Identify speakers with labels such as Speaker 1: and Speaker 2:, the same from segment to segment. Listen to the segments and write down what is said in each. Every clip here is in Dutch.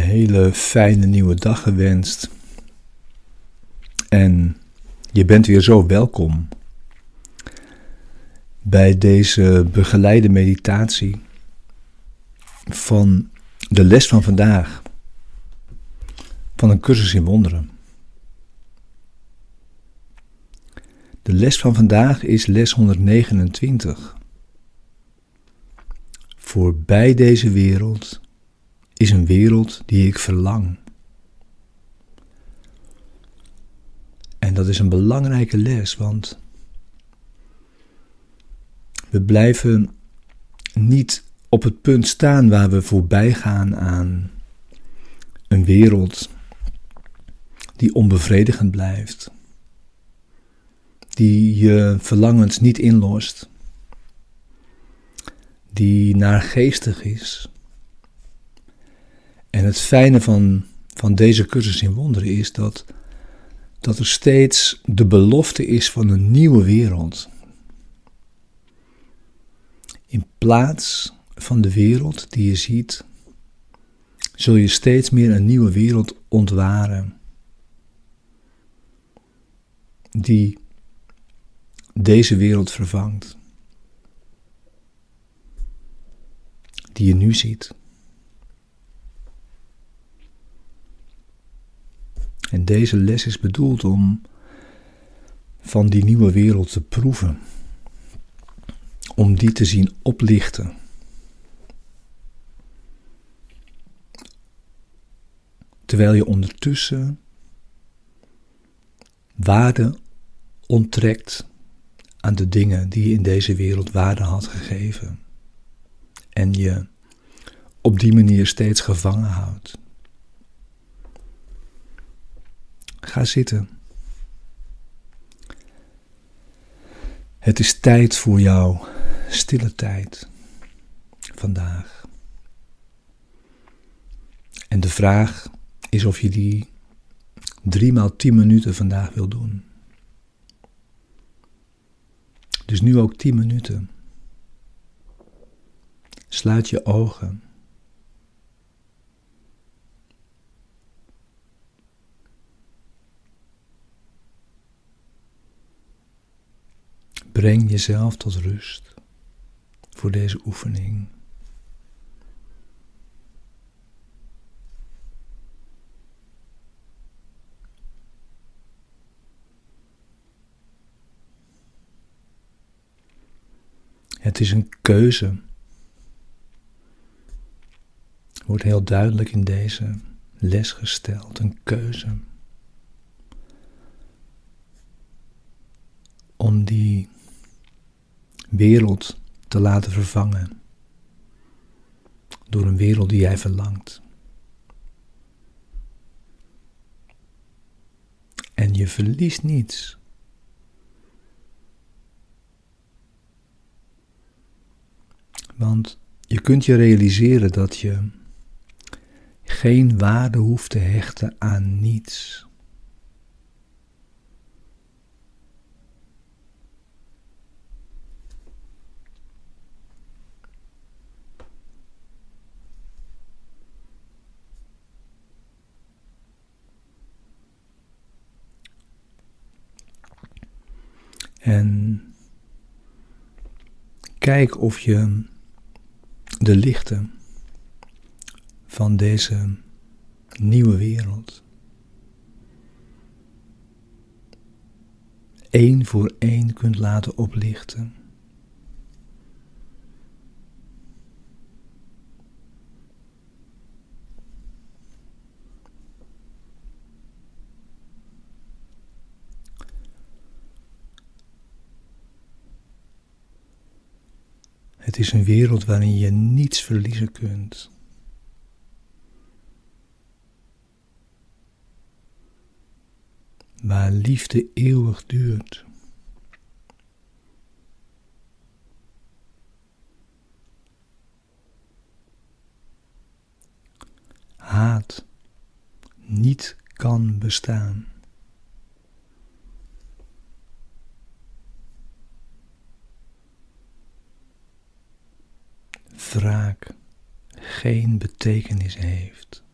Speaker 1: hele fijne nieuwe dag gewenst. En je bent weer zo welkom bij deze begeleide meditatie van de les van vandaag van een cursus in wonderen. De les van vandaag is les 129. Voorbij deze wereld is een wereld die ik verlang. En dat is een belangrijke les, want we blijven niet op het punt staan waar we voorbij gaan aan een wereld die onbevredigend blijft, die je verlangens niet inlost, die naargeestig is. En het fijne van, van deze cursus in wonderen is dat, dat er steeds de belofte is van een nieuwe wereld. In plaats van de wereld die je ziet, zul je steeds meer een nieuwe wereld ontwaren. Die deze wereld vervangt. Die je nu ziet. En deze les is bedoeld om van die nieuwe wereld te proeven. Om die te zien oplichten. Terwijl je ondertussen waarde onttrekt aan de dingen die je in deze wereld waarde had gegeven. En je op die manier steeds gevangen houdt. Ga zitten. Het is tijd voor jouw stille tijd vandaag. En de vraag is of je die drie maal tien minuten vandaag wil doen. Dus nu ook tien minuten. Sluit je ogen. Breng jezelf tot rust voor deze oefening. Het is een keuze. Wordt heel duidelijk in deze les gesteld. Een keuze. Om die wereld te laten vervangen door een wereld die jij verlangt. En je verliest niets. Want je kunt je realiseren dat je geen waarde hoeft te hechten aan niets. En kijk of je de lichten van deze nieuwe wereld één voor één kunt laten oplichten. Het is een wereld waarin je niets verliezen kunt. Waar liefde eeuwig duurt. Haat niet kan bestaan. Raak geen betekenis heeft.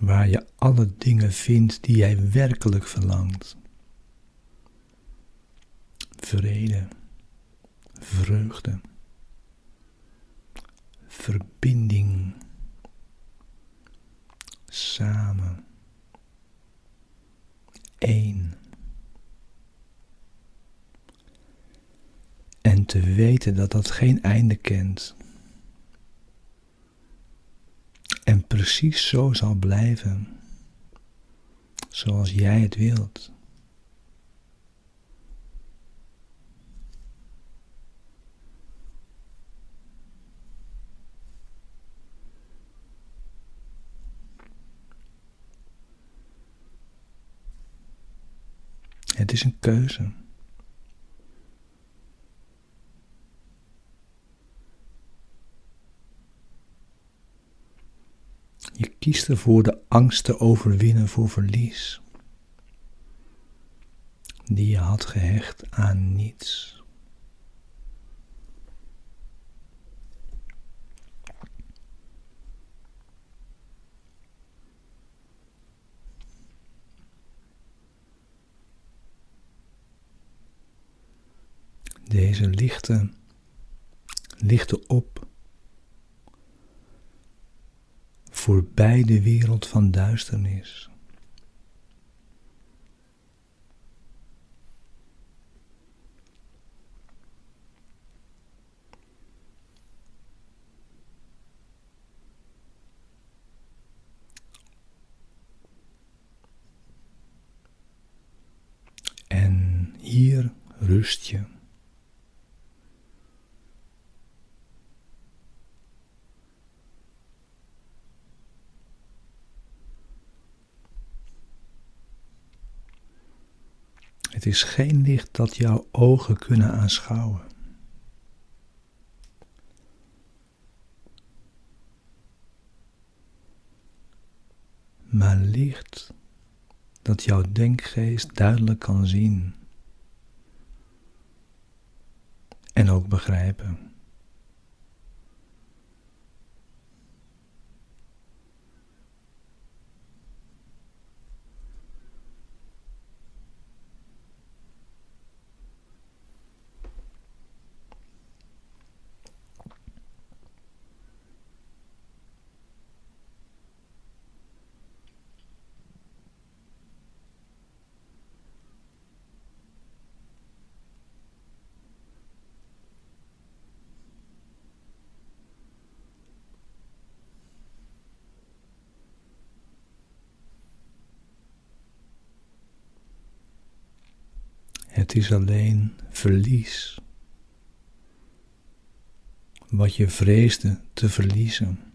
Speaker 1: Waar je alle dingen vindt die jij werkelijk verlangt. Vrede, vreugde verbinding, samen, één. En te weten dat dat geen einde kent. En precies zo zal blijven, zoals jij het wilt. Het is een keuze. Je kiest ervoor de angst te overwinnen voor verlies, die je had gehecht aan niets. Deze lichten lichten op voorbij de wereld van duisternis. En hier rust je. Het is geen licht dat jouw ogen kunnen aanschouwen. Maar licht dat jouw denkgeest duidelijk kan zien en ook begrijpen. Het is alleen verlies. Wat je vreesde te verliezen.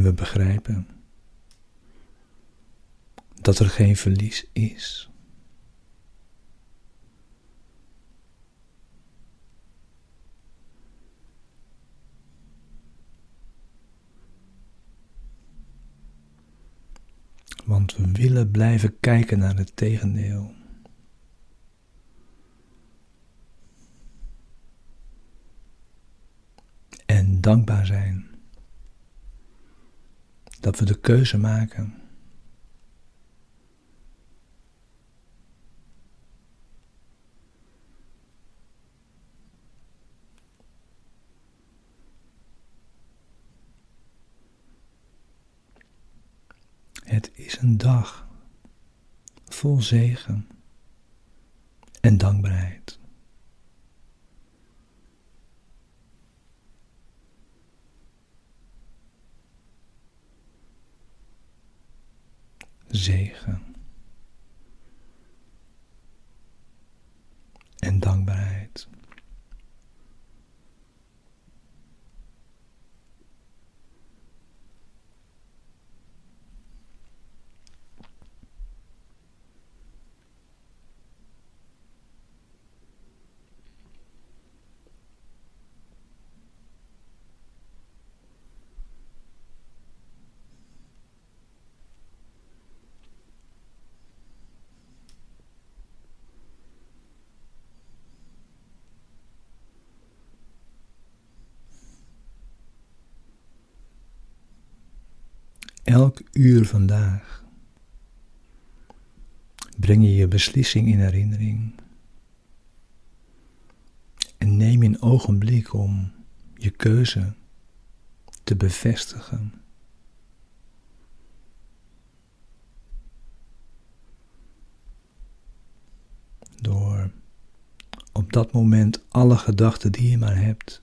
Speaker 1: En we begrijpen dat er geen verlies is. Want we willen blijven kijken naar het tegendeel. En dankbaar zijn dat we de keuze maken. Het is een dag vol zegen en dankbaarheid. Zegen en dankbaarheid. Elk uur vandaag breng je je beslissing in herinnering en neem een ogenblik om je keuze te bevestigen. Door op dat moment alle gedachten die je maar hebt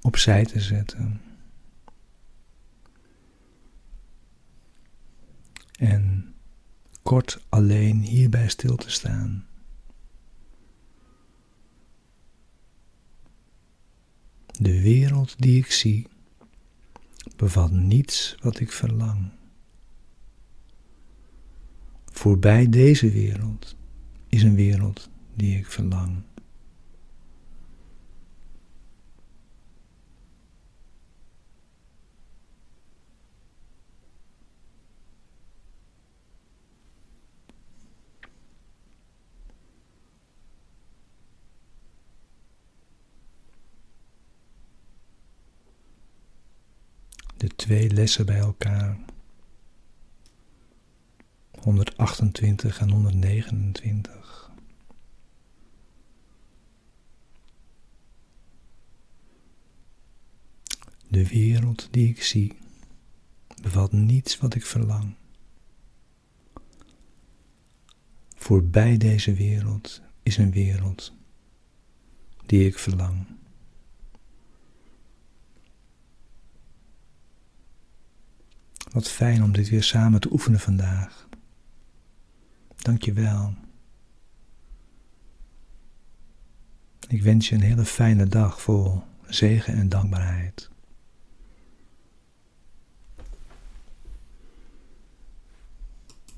Speaker 1: opzij te zetten. En kort alleen hierbij stil te staan. De wereld die ik zie bevat niets wat ik verlang. Voorbij deze wereld is een wereld die ik verlang. de twee lessen bij elkaar. 128 en 129. De wereld die ik zie bevat niets wat ik verlang. Voorbij deze wereld is een wereld die ik verlang. Wat fijn om dit weer samen te oefenen vandaag. Dank je wel. Ik wens je een hele fijne dag vol zegen en dankbaarheid.